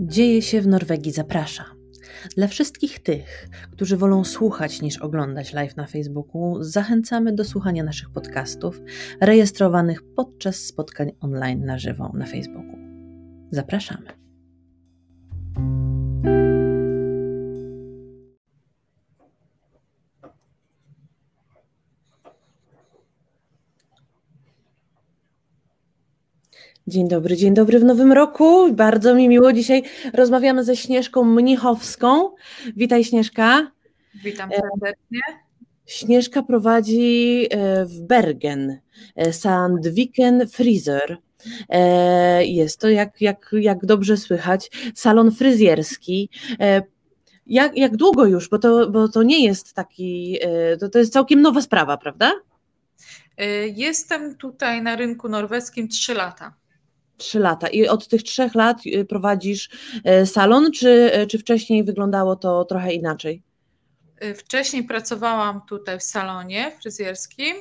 Dzieje się w Norwegii zaprasza. Dla wszystkich tych, którzy wolą słuchać niż oglądać live na Facebooku, zachęcamy do słuchania naszych podcastów rejestrowanych podczas spotkań online na żywo na Facebooku. Zapraszamy. Dzień dobry, dzień dobry w nowym roku. Bardzo mi miło. Dzisiaj rozmawiamy ze Śnieżką Mnichowską. Witaj Śnieżka. Witam serdecznie. Śnieżka prowadzi e, w Bergen e, Sandviken Frizer. E, jest to, jak, jak, jak dobrze słychać, salon fryzjerski. Jak, jak długo już? Bo to, bo to nie jest taki, to, to jest całkiem nowa sprawa, prawda? Jestem tutaj na rynku norweskim 3 lata. Trzy lata. I od tych trzech lat y, prowadzisz e, salon, czy, e, czy wcześniej wyglądało to trochę inaczej? Wcześniej pracowałam tutaj w salonie fryzjerskim,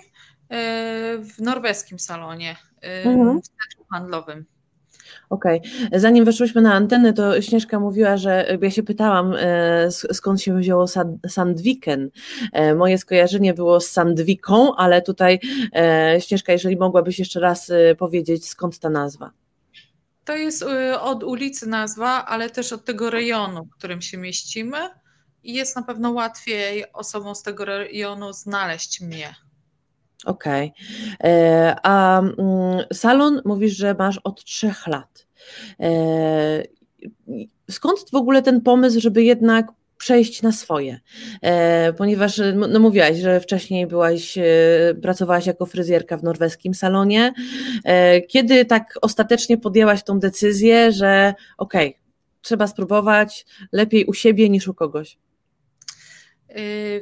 w norweskim salonie, mhm. w centrum handlowym. Okej. Okay. Zanim weszłyśmy na antenę, to Śnieżka mówiła, że ja się pytałam, skąd się wzięło Sandviken. Moje skojarzenie było z Sandwiką, ale tutaj Śnieżka, jeżeli mogłabyś jeszcze raz powiedzieć, skąd ta nazwa? To jest y, od ulicy nazwa, ale też od tego rejonu, w którym się mieścimy i jest na pewno łatwiej osobom z tego rejonu znaleźć mnie. Okej. Okay. E, a mm, salon mówisz, że masz od trzech lat. E, skąd w ogóle ten pomysł, żeby jednak przejść na swoje, e, ponieważ no, no, mówiłaś, że wcześniej byłaś, e, pracowałaś jako fryzjerka w norweskim salonie. E, kiedy tak ostatecznie podjęłaś tą decyzję, że okej, okay, trzeba spróbować lepiej u siebie niż u kogoś?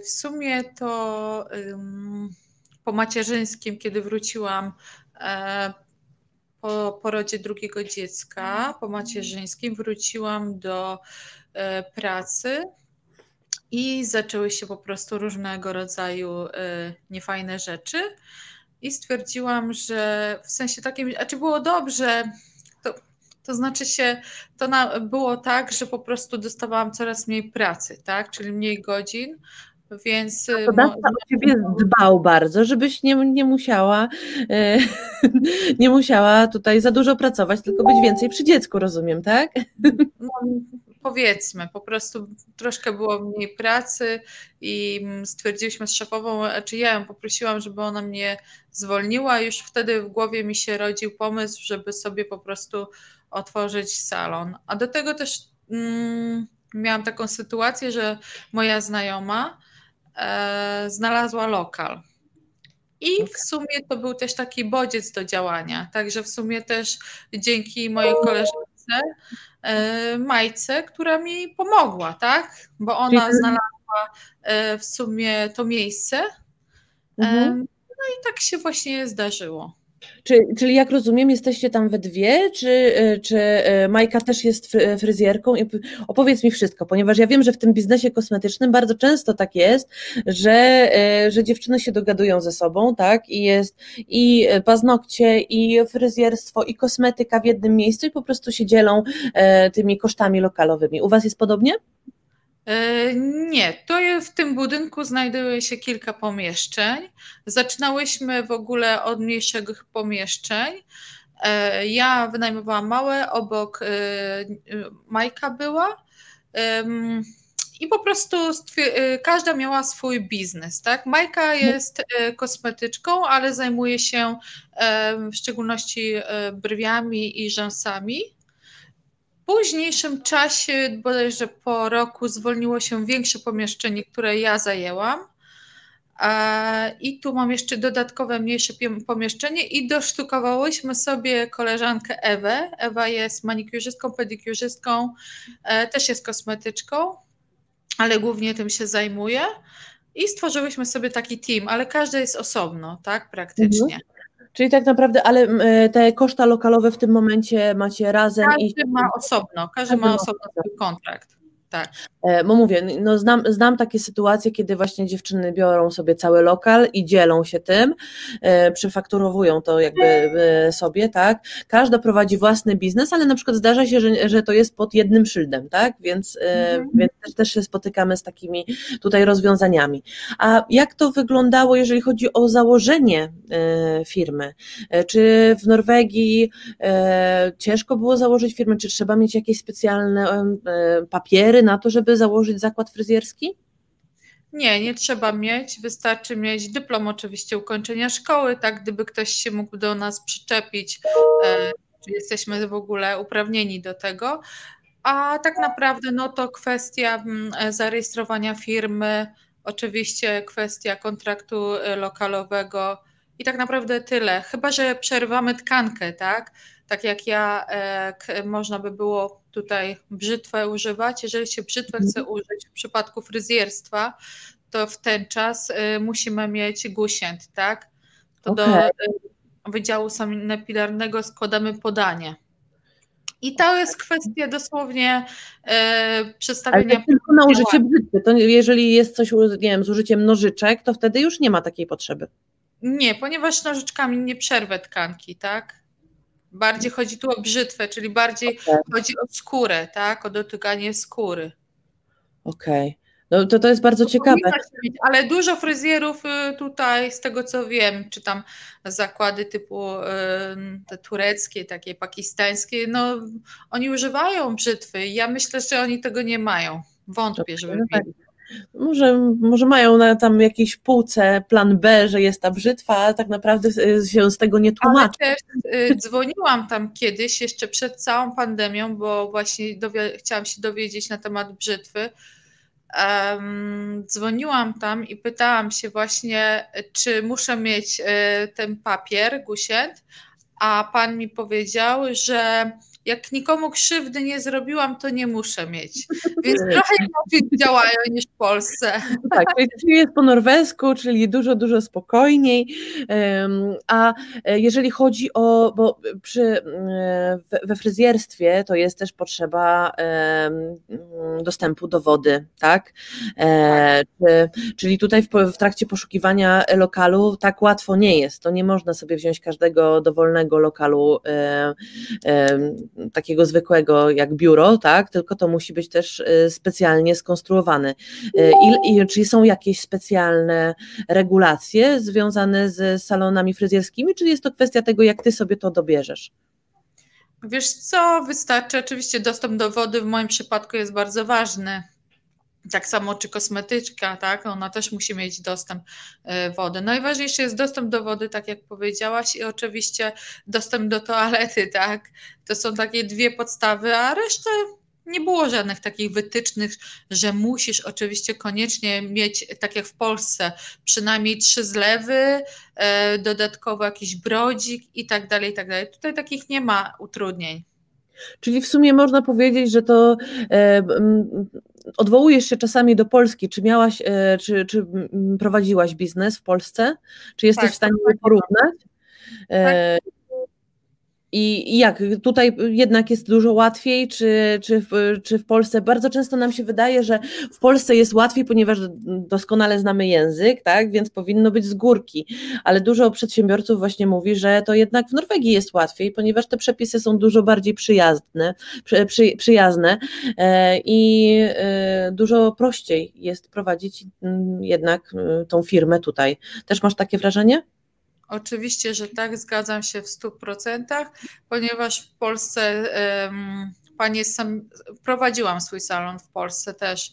W sumie to po macierzyńskim, kiedy wróciłam po porodzie drugiego dziecka, po macierzyńskim wróciłam do pracy i zaczęły się po prostu różnego rodzaju y, niefajne rzeczy. I stwierdziłam, że w sensie takim, a czy było dobrze, to, to znaczy się, to na, było tak, że po prostu dostawałam coraz mniej pracy, tak, czyli mniej godzin, więc. To dawca o ciebie dbał bardzo, żebyś nie, nie musiała e, nie musiała tutaj za dużo pracować, tylko być więcej przy dziecku, rozumiem, tak? No, powiedzmy, po prostu troszkę było mniej pracy i stwierdziliśmy z szefową, czy ja ją poprosiłam, żeby ona mnie zwolniła. Już wtedy w głowie mi się rodził pomysł, żeby sobie po prostu otworzyć salon. A do tego też mm, miałam taką sytuację, że moja znajoma e, znalazła lokal. I w sumie to był też taki bodziec do działania. Także w sumie też dzięki mojej koleżance Majce, która mi pomogła, tak? Bo ona znalazła e, w sumie to miejsce. Mhm. No i tak się właśnie zdarzyło. Czy, czyli jak rozumiem, jesteście tam we dwie, czy, e, czy e, Majka też jest fryzjerką? Opowiedz mi wszystko, ponieważ ja wiem, że w tym biznesie kosmetycznym bardzo często tak jest, że, e, że dziewczyny się dogadują ze sobą, tak? I jest i paznokcie, i fryzjerstwo, i kosmetyka w jednym miejscu i po prostu się dzielą tymi kosztami lokalowymi. U Was jest podobnie? E, nie, to w tym budynku znajduje się kilka pomieszczeń. Zaczynałyśmy w ogóle od mniejszych pomieszczeń. E, ja wynajmowałam małe, obok e, Majka była. I po prostu każda miała swój biznes, tak? Majka jest kosmetyczką, ale zajmuje się w szczególności brwiami i rzęsami późniejszym czasie, bodajże po roku, zwolniło się większe pomieszczenie, które ja zajęłam. I tu mam jeszcze dodatkowe mniejsze pomieszczenie i dosztukowałyśmy sobie koleżankę Ewę. Ewa jest manikurzystką, pedikurzystką, e, też jest kosmetyczką, ale głównie tym się zajmuje. I stworzyłyśmy sobie taki team, ale każdy jest osobno, tak, praktycznie. Mhm. Czyli tak naprawdę, ale e, te koszta lokalowe w tym momencie macie razem każdy i. ma osobno, każdy ma osobno swój kontrakt. Tak. E, bo mówię, no znam, znam takie sytuacje, kiedy właśnie dziewczyny biorą sobie cały lokal i dzielą się tym, e, przefakturowują to jakby e, sobie, tak. Każda prowadzi własny biznes, ale na przykład zdarza się, że, że to jest pod jednym szyldem, tak, więc, mhm. więc też, też się spotykamy z takimi tutaj rozwiązaniami. A jak to wyglądało, jeżeli chodzi o założenie firmy? Czy w Norwegii ciężko było założyć firmę, czy trzeba mieć jakieś specjalne papiery na to, żeby założyć zakład fryzjerski? Nie, nie trzeba mieć. Wystarczy mieć dyplom oczywiście ukończenia szkoły, tak gdyby ktoś się mógł do nas przyczepić, e, czy jesteśmy w ogóle uprawnieni do tego. A tak naprawdę no to kwestia mm, e, zarejestrowania firmy, oczywiście kwestia kontraktu e, lokalowego i tak naprawdę tyle. Chyba, że przerwamy tkankę, tak? Tak jak ja, można by było tutaj brzytwę używać. Jeżeli się brzytwę chce mhm. użyć w przypadku fryzjerstwa, to w ten czas y, musimy mieć gusięt, tak? To okay. do y, Wydziału Sanepilarnego składamy podanie. I to jest kwestia dosłownie e, przedstawienia. Ale tylko na użycie brzytwy. To jeżeli jest coś, nie wiem, z użyciem nożyczek, to wtedy już nie ma takiej potrzeby. Nie, ponieważ nożyczkami nie przerwę tkanki, tak? Bardziej chodzi tu o brzytwę, czyli bardziej okay. chodzi o skórę, tak? O dotykanie skóry. Okej. Okay. No to, to jest bardzo to ciekawe. ale dużo fryzjerów y, tutaj, z tego co wiem, czy tam zakłady typu y, te tureckie, takie pakistańskie, no oni używają brzytwy. Ja myślę, że oni tego nie mają. Wątpię, żeby no tak. mieli. Może, może mają na tam jakiejś półce plan B, że jest ta brzytwa, ale tak naprawdę się z tego nie tłumaczy. Ale też y, dzwoniłam tam kiedyś, jeszcze przed całą pandemią, bo właśnie chciałam się dowiedzieć na temat brzytwy. Um, dzwoniłam tam i pytałam się właśnie, czy muszę mieć y, ten papier, gusiet, a pan mi powiedział, że jak nikomu krzywdy nie zrobiłam, to nie muszę mieć. Więc trochę inaczej działają niż w Polsce. Tak, czyli jest po norwesku, czyli dużo, dużo spokojniej. A e, jeżeli chodzi o, bo przy, e, we fryzjerstwie to jest też potrzeba dostępu do wody, tak? E. Czyli tutaj w trakcie poszukiwania lokalu tak łatwo nie jest. To nie można sobie wziąć każdego dowolnego lokalu takiego zwykłego jak biuro, tak, tylko to musi być też y, specjalnie skonstruowane. Y, I, i, czy są jakieś specjalne regulacje związane z salonami fryzjerskimi, czy jest to kwestia tego, jak ty sobie to dobierzesz? Wiesz co, wystarczy oczywiście dostęp do wody w moim przypadku jest bardzo ważny tak samo czy kosmetyczka, tak? Ona też musi mieć dostęp e, wody. Najważniejszy jest dostęp do wody, tak jak powiedziałaś, i oczywiście dostęp do toalety, tak? To są takie dwie podstawy, a resztę nie było żadnych takich wytycznych, że musisz oczywiście koniecznie mieć, tak jak w Polsce, przynajmniej trzy zlewy, e, dodatkowo jakiś brodzik i tak dalej, i tak dalej. Tutaj takich nie ma utrudnień. Czyli w sumie można powiedzieć, że to e, odwołujesz się czasami do Polski. Czy miałaś, e, czy, czy prowadziłaś biznes w Polsce? Czy jesteś tak, w stanie je porównać? E, tak. I jak tutaj jednak jest dużo łatwiej, czy, czy, w, czy w Polsce? Bardzo często nam się wydaje, że w Polsce jest łatwiej, ponieważ doskonale znamy język, tak? Więc powinno być z górki. Ale dużo przedsiębiorców właśnie mówi, że to jednak w Norwegii jest łatwiej, ponieważ te przepisy są dużo bardziej przyjazne, przy, przy, przyjazne e, i e, dużo prościej jest prowadzić mm, jednak e, tą firmę tutaj. Też masz takie wrażenie? Oczywiście, że tak, zgadzam się w 100%, ponieważ w Polsce um, panie sam, prowadziłam swój salon w Polsce też.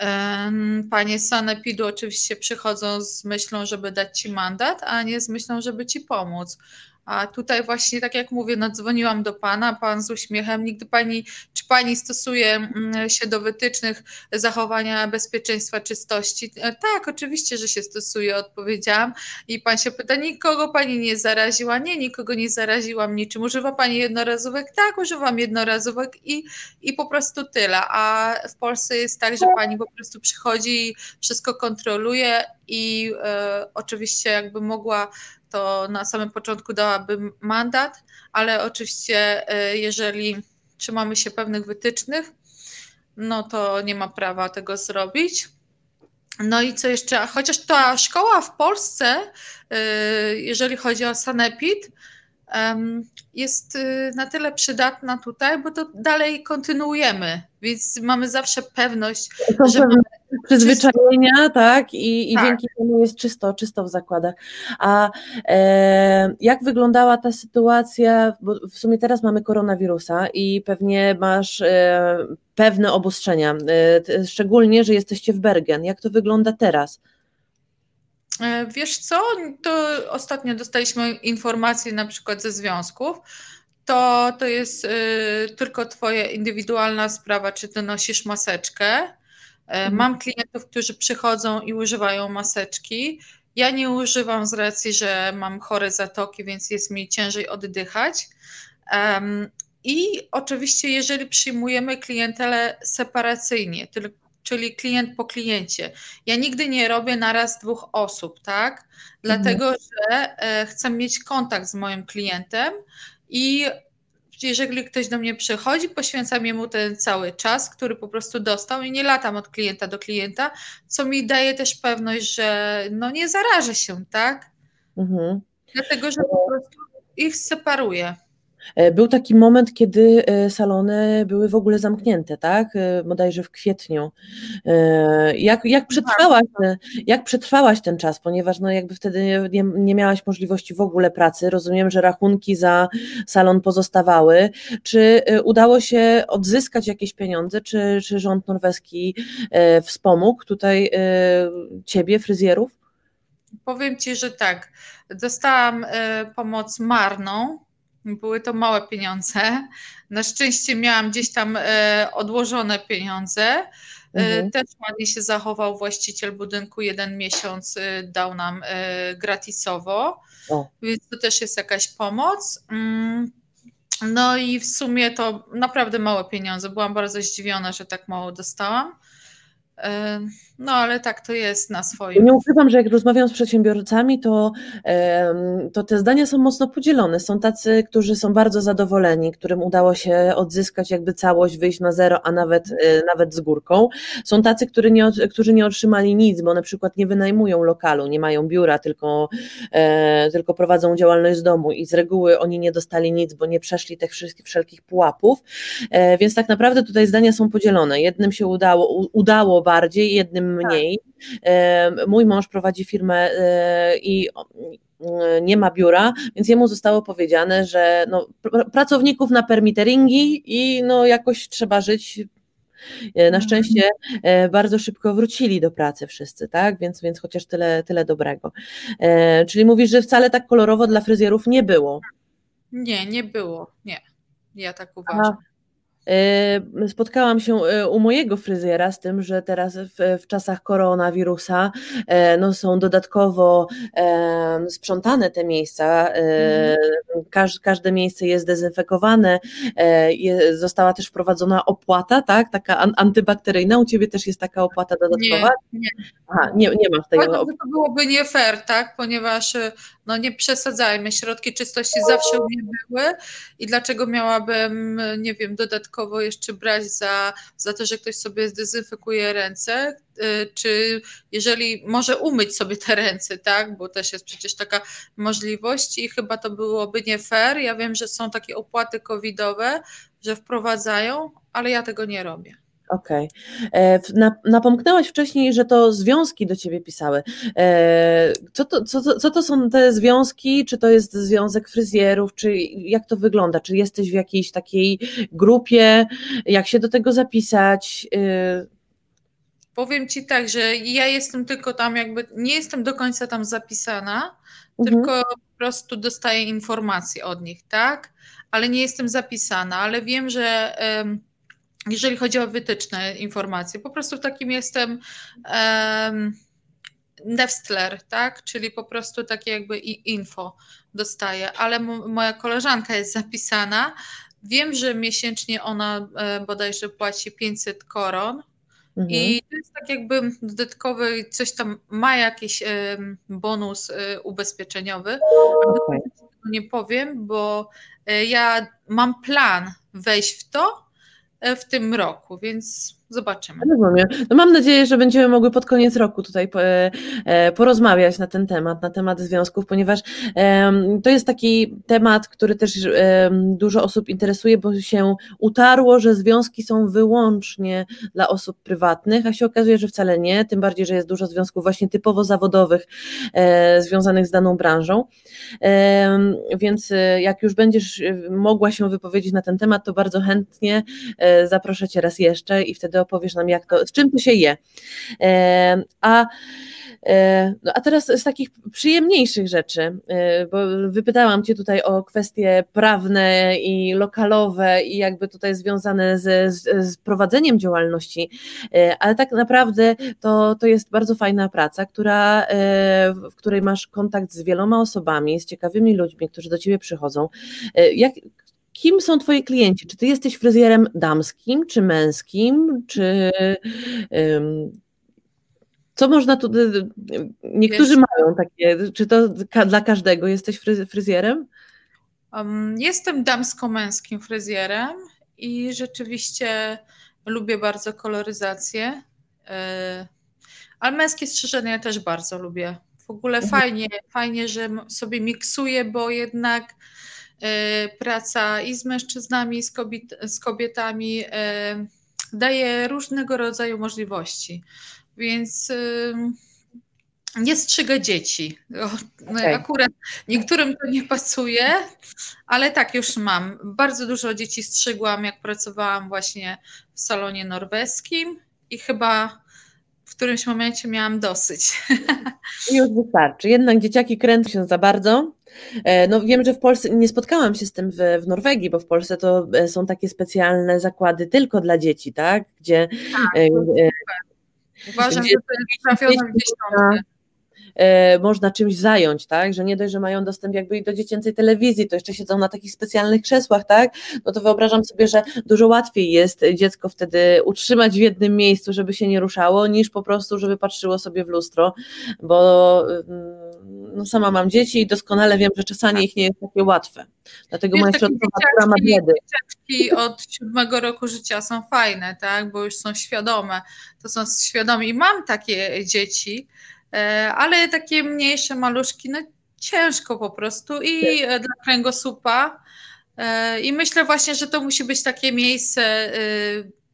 Um, panie sanepidu oczywiście przychodzą z myślą, żeby dać ci mandat, a nie z myślą, żeby ci pomóc. A tutaj właśnie, tak jak mówię, nadzwoniłam do Pana, Pan z uśmiechem, nigdy Pani, Pani stosuje mm, się do wytycznych zachowania bezpieczeństwa, czystości? E, tak, oczywiście, że się stosuje, odpowiedziałam. I Pan się pyta, nikogo Pani nie zaraziła? Nie, nikogo nie zaraziłam niczym. Używa Pani jednorazówek? Tak, używam jednorazówek i, i po prostu tyle. A w Polsce jest tak, że Pani po prostu przychodzi i wszystko kontroluje i e, oczywiście jakby mogła to na samym początku dałabym mandat, ale oczywiście e, jeżeli trzymamy się pewnych wytycznych, no to nie ma prawa tego zrobić. No i co jeszcze? Chociaż ta szkoła w Polsce, y, jeżeli chodzi o Sanepid, jest y, na tyle przydatna tutaj, bo to dalej kontynuujemy, więc mamy zawsze pewność, że mamy przyzwyczajenia, tak, i, i tak. dzięki temu jest czysto, czysto w zakładach. A e, jak wyglądała ta sytuacja, bo w sumie teraz mamy koronawirusa i pewnie masz e, pewne obostrzenia, e, szczególnie, że jesteście w Bergen. Jak to wygląda teraz? E, wiesz co, to ostatnio dostaliśmy informacje na przykład ze związków, to, to jest y, tylko twoja indywidualna sprawa, czy ty nosisz maseczkę. E, mhm. Mam klientów, którzy przychodzą i używają maseczki. Ja nie używam z racji, że mam chore zatoki, więc jest mi ciężej oddychać. I oczywiście, jeżeli przyjmujemy klientelę separacyjnie, czyli klient po kliencie. Ja nigdy nie robię naraz dwóch osób, tak? Dlatego, mhm. że e, chcę mieć kontakt z moim klientem i jeżeli ktoś do mnie przychodzi, poświęcam mu ten cały czas, który po prostu dostał i nie latam od klienta do klienta, co mi daje też pewność, że no nie zarażę się, tak? Mhm. Dlatego, że po prostu ich separuję. E, był taki moment, kiedy e, salony były w ogóle zamknięte, tak? E, bodajże w kwietniu. Jak, jak, przetrwałaś, jak przetrwałaś ten czas, ponieważ no jakby wtedy nie, nie miałaś możliwości w ogóle pracy, rozumiem, że rachunki za salon pozostawały. Czy udało się odzyskać jakieś pieniądze, czy, czy rząd norweski wspomógł tutaj ciebie, fryzjerów? Powiem Ci, że tak. Dostałam pomoc marną, były to małe pieniądze. Na szczęście miałam gdzieś tam e, odłożone pieniądze. E, mhm. Też ładnie się zachował właściciel budynku, jeden miesiąc e, dał nam gratisowo, o. więc to też jest jakaś pomoc. Mm, no i w sumie to naprawdę małe pieniądze. Byłam bardzo zdziwiona, że tak mało dostałam. No, ale tak to jest na swoim. Nie ukrywam, że jak rozmawiam z przedsiębiorcami, to, to te zdania są mocno podzielone. Są tacy, którzy są bardzo zadowoleni, którym udało się odzyskać jakby całość, wyjść na zero, a nawet, e, nawet z górką. Są tacy, którzy nie, którzy nie otrzymali nic, bo na przykład nie wynajmują lokalu, nie mają biura, tylko, e, tylko prowadzą działalność z domu i z reguły oni nie dostali nic, bo nie przeszli tych wszystkich wszelkich pułapów. E, więc tak naprawdę tutaj zdania są podzielone. Jednym się udało, udało bardziej, jednym tak. mniej. Tak. Mój mąż prowadzi firmę e, i nie ma biura, więc jemu zostało powiedziane, że no, pracowników na permiteringi i no, jakoś trzeba żyć. E, na mhm. szczęście e, bardzo szybko wrócili do pracy wszyscy, tak? Więc, więc chociaż tyle, tyle dobrego. Czyli mówisz, że wcale tak kolorowo dla fryzjerów nie było. Nie, nie było. Nie. Ja tak uważam. Spotkałam się y, u mojego fryzjera z tym, że teraz w, w czasach koronawirusa e, no, są dodatkowo sprzątane te miejsca. E, mhm. każde miejsce jest dezynfekowane. E, została też wprowadzona opłata, tak? Taka antybakteryjna. U ciebie też jest taka opłata dodatkowa? Nie, nie. Aha, nie, nie ma tego. To byłoby nie fair, tak? Ponieważ no nie przesadzajmy, środki czystości zawsze u mnie były i dlaczego miałabym, nie wiem, dodatkowo jeszcze brać za, za to, że ktoś sobie zdezynfekuje ręce, y, czy jeżeli może umyć sobie te ręce, tak, bo też jest przecież taka możliwość i chyba to byłoby nie fair. Ja wiem, że są takie opłaty covidowe, że wprowadzają, ale ja tego nie robię. Okej. Okay. E, napomknęłaś wcześniej, że to związki do ciebie pisały. E, co to, co, co to są te związki? Czy to jest związek fryzjerów? Czy jak to wygląda? Czy jesteś w jakiejś takiej grupie? Jak się do tego zapisać? E, Powiem ci tak, że ja jestem tylko tam, jakby nie jestem do końca tam zapisana, mhm. tylko po prostu dostaję informacje od nich, tak? Ale nie jestem zapisana, ale wiem, że. Um, jeżeli chodzi o wytyczne informacje. Po prostu takim jestem um, Nestler, tak? Czyli po prostu takie jakby info dostaję, ale moja koleżanka jest zapisana. Wiem, że miesięcznie ona bodajże płaci 500 koron. Mhm. I to jest tak jakby dodatkowy, coś tam ma jakiś bonus e, ubezpieczeniowy. Okay. Nie powiem, bo e, ja mam plan wejść w to, w tym roku, więc zobaczymy. Rozumiem. No mam nadzieję, że będziemy mogły pod koniec roku tutaj e, porozmawiać na ten temat, na temat związków, ponieważ to jest taki temat, który też dużo osób interesuje, bo się utarło, że związki są wyłącznie dla osób prywatnych, a się okazuje, że wcale nie, tym bardziej, że jest dużo związków właśnie typowo zawodowych e, związanych z daną branżą. Więc e, jak już będziesz mogła się wypowiedzieć na ten temat, to bardzo chętnie zaproszę Cię raz jeszcze i wtedy opowiesz nam, jak to, z czym to się je. A no a teraz z takich przyjemniejszych rzeczy, bo wypytałam Cię tutaj o kwestie prawne i lokalowe i jakby tutaj związane z, z, z, prowadzeniem działalności, ale tak naprawdę to, to jest bardzo fajna praca, która, w której masz kontakt z wieloma osobami, z ciekawymi ludźmi, którzy do Ciebie przychodzą. Jak, kim są Twoi klienci? Czy Ty jesteś fryzjerem damskim, czy męskim, czy um, co można tu. Niektórzy Wiesz, mają takie. Czy to dla każdego jesteś fryzjerem? Um, jestem damsko-męskim fryzjerem i rzeczywiście lubię bardzo koloryzację. Yy, ale męskie strzyżenia ja też bardzo lubię. W ogóle mhm. fajnie, fajnie, że sobie miksuję, bo jednak E, praca i z mężczyznami, z, kobiet, z kobietami e, daje różnego rodzaju możliwości. Więc nie strzygę dzieci. Okay. Akurat niektórym to nie pasuje, ale tak już mam. Bardzo dużo dzieci strzygłam, jak pracowałam właśnie w salonie norweskim i chyba w którymś momencie miałam dosyć. Już wystarczy. Jednak dzieciaki kręcą się za bardzo. E, no wiem, że w Polsce nie spotkałam się z tym w, w Norwegii, bo w Polsce to e, są takie specjalne zakłady tylko dla dzieci, tak? Gdzie tak, e, Uważam, gdzie, że to jest trafione gdzieś tam e, można czymś zająć, tak? Że nie dość, że mają dostęp jakby do dziecięcej telewizji, to jeszcze siedzą na takich specjalnych krzesłach, tak? No to wyobrażam sobie, że dużo łatwiej jest dziecko wtedy utrzymać w jednym miejscu, żeby się nie ruszało, niż po prostu, żeby patrzyło sobie w lustro, bo mm, no sama mam dzieci i doskonale wiem, że czasami ich nie jest takie łatwe. Dlatego moja środkowa która ma biedy. Od siódmego roku życia są fajne, tak? Bo już są świadome. To są świadomi. I mam takie dzieci, E, ale takie mniejsze maluszki, no ciężko po prostu i tak. dla kręgosłupa. E, I myślę właśnie, że to musi być takie miejsce, e,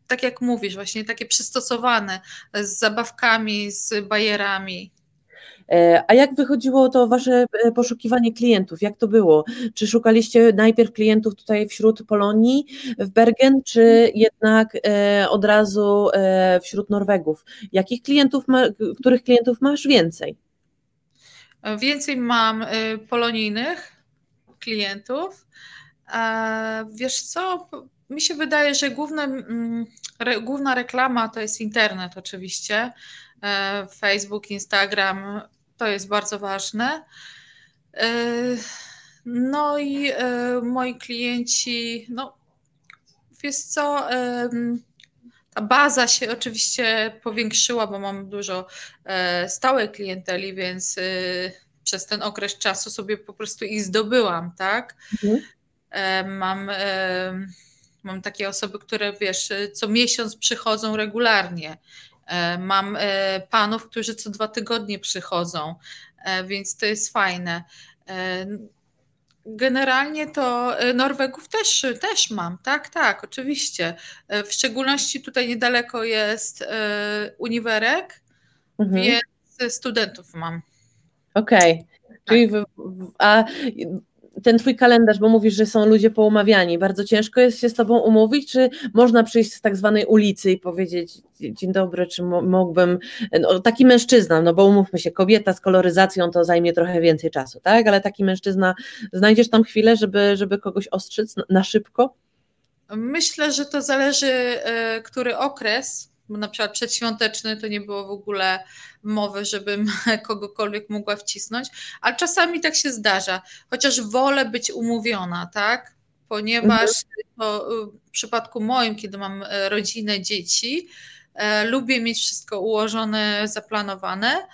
tak jak mówisz, właśnie takie przystosowane z zabawkami, z bajerami. E, a jak wychodziło to wasze e, poszukiwanie klientów? Jak to było? Czy szukaliście najpierw klientów tutaj wśród Polonii w Bergen, czy jednak e, od razu wśród Norwegów? Jakich klientów, których klientów masz więcej? Więcej mam polonijnych klientów. Wiesz co? Mi się wydaje, że główne, mm, główna reklama to jest internet oczywiście. Facebook, Instagram, to jest bardzo ważne. E, no i e, moi klienci, no wiesz co, ta baza się oczywiście powiększyła, bo mam dużo e, stałej klienteli, więc przez ten okres czasu sobie po prostu ich zdobyłam, tak? Mhm. Mam, mam takie osoby, które wiesz, co miesiąc przychodzą regularnie E, mam e, panów, którzy co dwa tygodnie przychodzą, e, więc to jest fajne. Generalnie to Norwegów też, też mam, tak, tak, oczywiście. W szczególności tutaj niedaleko jest uniwerek, mhm. więc studentów mam. Okej. Okay. Czyli w, a ten twój kalendarz, bo mówisz, że są ludzie poumawiani, bardzo ciężko jest się z tobą umówić, czy można przyjść z tak zwanej ulicy i powiedzieć dzień dobry, czy mógłbym, no, taki mężczyzna, no bo umówmy się, kobieta z koloryzacją to zajmie trochę więcej czasu, tak, ale taki mężczyzna, znajdziesz tam chwilę, żeby, żeby kogoś ostrzyc na szybko? Myślę, że to zależy, e, który okres, na przykład przedświąteczny to nie było w ogóle mowy, żebym kogokolwiek mogła wcisnąć, ale czasami tak się zdarza, chociaż wolę być umówiona, tak? Ponieważ mhm. w przypadku moim, kiedy mam e, rodzinę, dzieci, e, lubię mieć wszystko ułożone, zaplanowane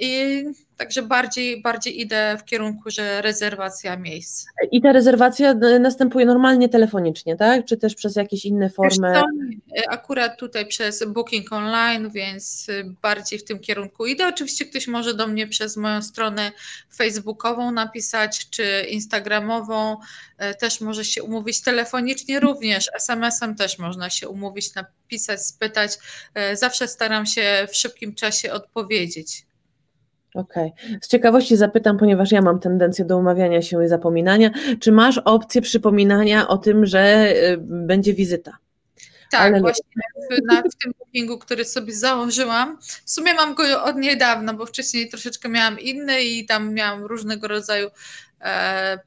I także bardziej, bardziej idę w kierunku, że rezerwacja miejsc. I ta rezerwacja następuje normalnie telefonicznie, tak? Czy też przez jakieś inne formy? Co, akurat tutaj przez Booking Online, więc bardziej w tym kierunku idę. Oczywiście ktoś może do mnie przez moją stronę facebookową napisać, czy instagramową, e, też może się umówić telefonicznie również, SMS-em też można się umówić, napisać, spytać. E, zawsze staram się w szybkim czasie odpowiedzieć. Okej. Okay. Z ciekawości zapytam, ponieważ ja mam tendencję do umawiania się i zapominania, czy masz opcję przypominania o tym, że y, będzie wizyta? Tak, Ale właśnie w, na, w tym bookingu, który sobie założyłam. W sumie mam go od niedawna, bo wcześniej troszeczkę miałam inny i tam miałam różnego rodzaju e,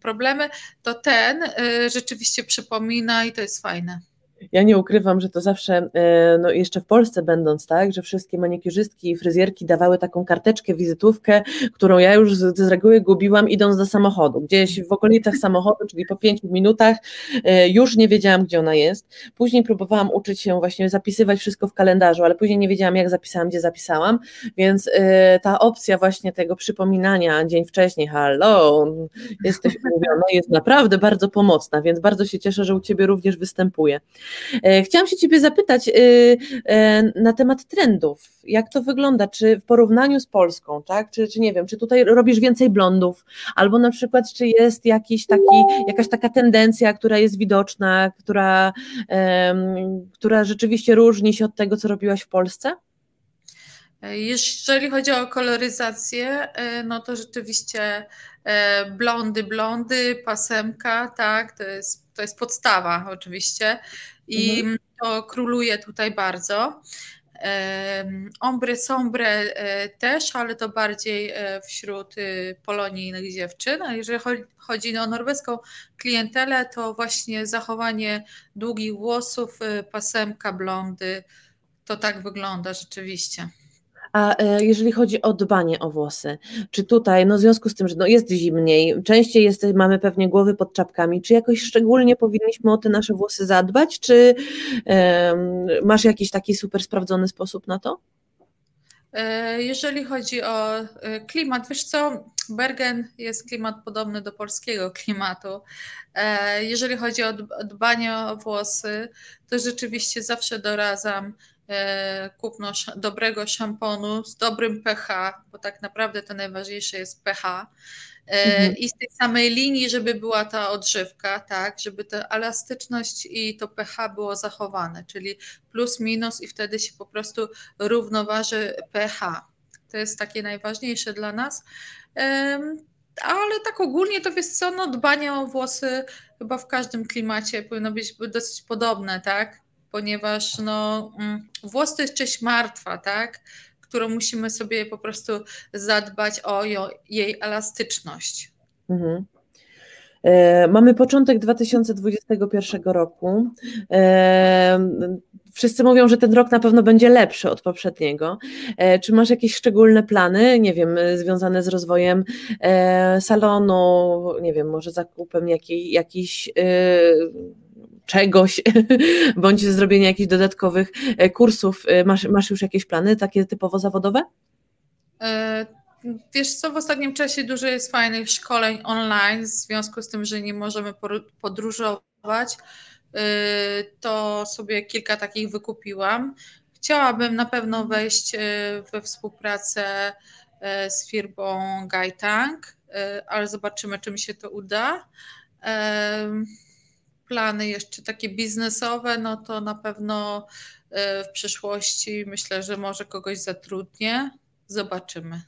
problemy. To ten e, rzeczywiście przypomina i to jest fajne. Ja nie ukrywam, że to zawsze, e, no jeszcze w Polsce będąc, tak, że wszystkie manikierzystki i fryzjerki dawały taką karteczkę, wizytówkę, którą ja już z, z reguły gubiłam idąc do samochodu. Gdzieś w okolicach samochodu, czyli po pięciu minutach e, już nie wiedziałam, gdzie ona jest. Później próbowałam uczyć się właśnie zapisywać wszystko w kalendarzu, ale później nie wiedziałam, jak zapisałam, gdzie zapisałam, więc e, ta opcja właśnie tego przypominania dzień wcześniej, hallo, jesteś umówiona, jest naprawdę bardzo pomocna, więc bardzo się cieszę, że u Ciebie również występuje. E, chciałam się Ciebie zapytać e, e, na temat trendów. Jak to wygląda? Czy w porównaniu z Polską, tak? Czy, czy nie wiem, czy tutaj robisz więcej blondów? Albo na przykład, czy jest jakiś taki, jakaś taka tendencja, która jest widoczna, która, która rzeczywiście różni się od tego, co robiłaś w Polsce? Jeżeli chodzi o koloryzację, no to rzeczywiście blondy, blondy, pasemka, tak, to jest, to jest podstawa oczywiście i mhm. to króluje tutaj bardzo. Ombre sombre e, też, ale to bardziej e, wśród y, polonijnych dziewczyn. A jeżeli chodzi o norweską klientelę, to właśnie zachowanie długich włosów, y, pasemka, blondy, to tak wygląda rzeczywiście. A e, jeżeli chodzi o dbanie o włosy, czy tutaj, no w związku z tym, że no jest zimniej, częściej jest, mamy pewnie głowy pod czapkami, czy jakoś szczególnie powinniśmy o te nasze włosy zadbać, czy um, masz jakiś taki super sprawdzony sposób na to? E, jeżeli chodzi o e, klimat, wiesz co, Bergen jest klimat podobny do polskiego klimatu. Jeżeli chodzi o dbanie o włosy, to rzeczywiście zawsze doradzam kupno dobrego szamponu z dobrym pH, bo tak naprawdę to najważniejsze jest pH. E, mhm. I z tej samej linii, żeby była ta odżywka, tak, żeby ta elastyczność i to pH było zachowane, czyli plus minus i wtedy się po prostu równoważy pH. To jest takie najważniejsze dla nas. Ale tak ogólnie to wiesz co, no dbanie o włosy chyba w każdym klimacie powinno być dosyć podobne, tak? Ponieważ no, mm, włos to jest część martwa, tak? którą musimy sobie po prostu zadbać o jej elastyczność. Mhm. E, mamy początek 2021 roku. E, wszyscy mówią, że ten rok na pewno będzie lepszy od poprzedniego. E, czy masz jakieś szczególne plany, nie wiem, związane z rozwojem salonu, nie wiem, może zakupem jakiej, jakiś czegoś, bądź zrobienia jakichś dodatkowych e, kursów. E, masz, masz już jakieś plany takie typowo zawodowe? E, wiesz co, w ostatnim czasie dużo jest fajnych szkoleń online, w związku z tym, że nie możemy podróżować, to sobie kilka takich wykupiłam. Chciałabym na pewno wejść we współpracę z firmą Gaitang, ale zobaczymy, czy mi się to uda plany jeszcze takie biznesowe, no to na pewno e, w przyszłości myślę, że może kogoś zatrudnię. Zobaczymy.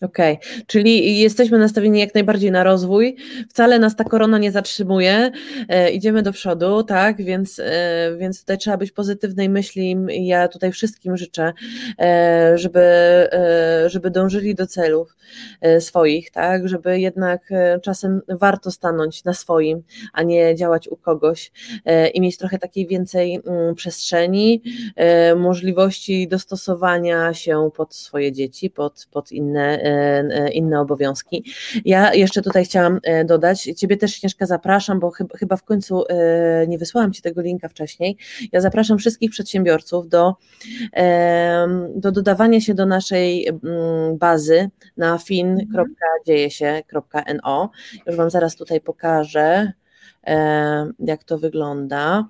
Okej, okay. czyli jesteśmy nastawieni jak najbardziej na rozwój. Wcale nas ta korona nie zatrzymuje. E, idziemy do przodu, tak? Więc, e, więc tutaj trzeba być pozytywnej myśli. Ja tutaj wszystkim życzę, e, żeby, e, żeby dążyli do celów e, swoich, tak? Żeby jednak e, czasem warto stanąć na swoim, a nie działać u kogoś i mieć trochę takiej więcej m, przestrzeni, możliwości dostosowania się pod swoje dzieci, pod, pod inne inne obowiązki. Ja jeszcze tutaj chciałam dodać, Ciebie też Śnieżka zapraszam, bo chyba w końcu nie wysłałam Ci tego linka wcześniej. Ja zapraszam wszystkich przedsiębiorców do, do dodawania się do naszej mm, bazy na fin.dziejesie.no. Już Wam zaraz tutaj pokażę jak to wygląda.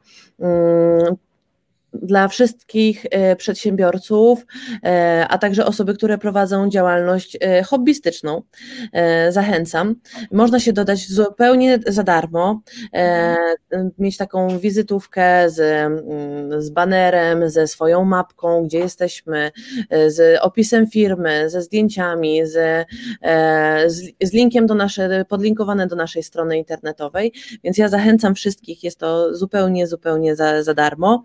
Dla wszystkich e, przedsiębiorców, e, a także osoby, które prowadzą działalność e, hobbystyczną. Zachęcam. Można się dodać zupełnie za darmo, mieć taką wizytówkę z, mm, z banerem, ze swoją mapką, gdzie jesteśmy, z opisem firmy, ze zdjęciami, z, z, z linkiem do naszej, podlinkowane do naszej strony internetowej, więc ja zachęcam wszystkich, jest to zupełnie, zupełnie za, za darmo.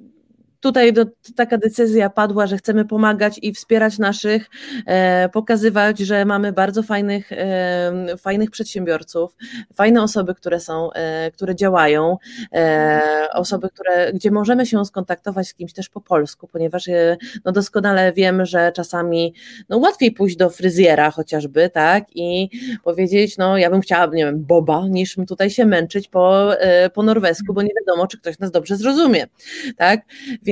tutaj do, taka decyzja padła, że chcemy pomagać i wspierać naszych, e, pokazywać, że mamy bardzo fajnych, e, fajnych przedsiębiorców, fajne osoby, które są, e, które działają, e, osoby, które, gdzie możemy się skontaktować z kimś też po polsku, ponieważ e, no doskonale wiem, że czasami no łatwiej pójść do fryzjera chociażby, tak, i powiedzieć, no ja bym chciała, nie wiem, boba, niż tutaj się męczyć po, e, po norwesku, bo nie wiadomo, czy ktoś nas dobrze zrozumie, tak, więc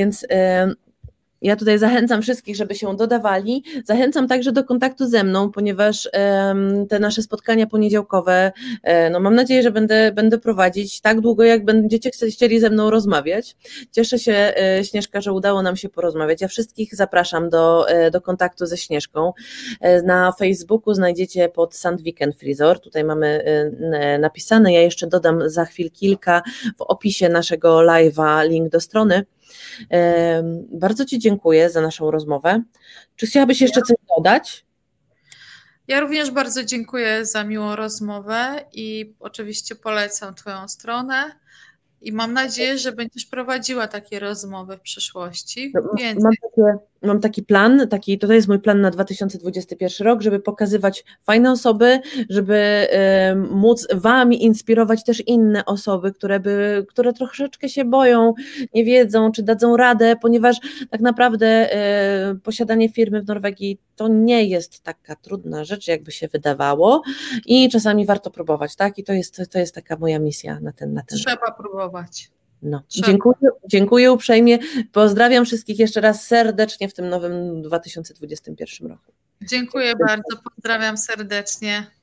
ja tutaj zachęcam wszystkich, żeby się dodawali. Zachęcam także do kontaktu ze mną, ponieważ te nasze spotkania poniedziałkowe, e, no mam nadzieję, że będę, będę prowadzić tak długo, jak będziecie chcieli ze mną rozmawiać. Cieszę się, e, Śnieżka, że udało nam się porozmawiać. Ja wszystkich zapraszam do, e, do kontaktu ze Śnieżką. Na Facebooku znajdziecie pod Sandviken Frizor. Tutaj mamy napisane. Ja jeszcze dodam za chwil kilka w opisie naszego live'a link do strony. Bardzo Ci dziękuję za naszą rozmowę. Czy chciałabyś jeszcze coś dodać? Ja również bardzo dziękuję za miłą rozmowę i oczywiście polecam Twoją stronę. I mam nadzieję, że będziesz prowadziła takie rozmowy w przyszłości. No, mam, takie, mam, taki plan, taki, to jest mój plan na 2021 rok, żeby pokazywać fajne osoby, żeby y, móc Wami inspirować też inne osoby, które, by, które troszeczkę się boją, nie wiedzą, czy dadzą radę, ponieważ tak naprawdę y, posiadanie firmy w Norwegii to nie jest taka trudna rzecz, jakby się wydawało i czasami warto próbować, tak? I to jest, to jest taka moja misja na ten, na ten Trzeba próbować. No, dziękuję, dziękuję uprzejmie. Pozdrawiam wszystkich jeszcze raz serdecznie w tym nowym 2021 roku. Dziękuję bardzo, pozdrawiam serdecznie.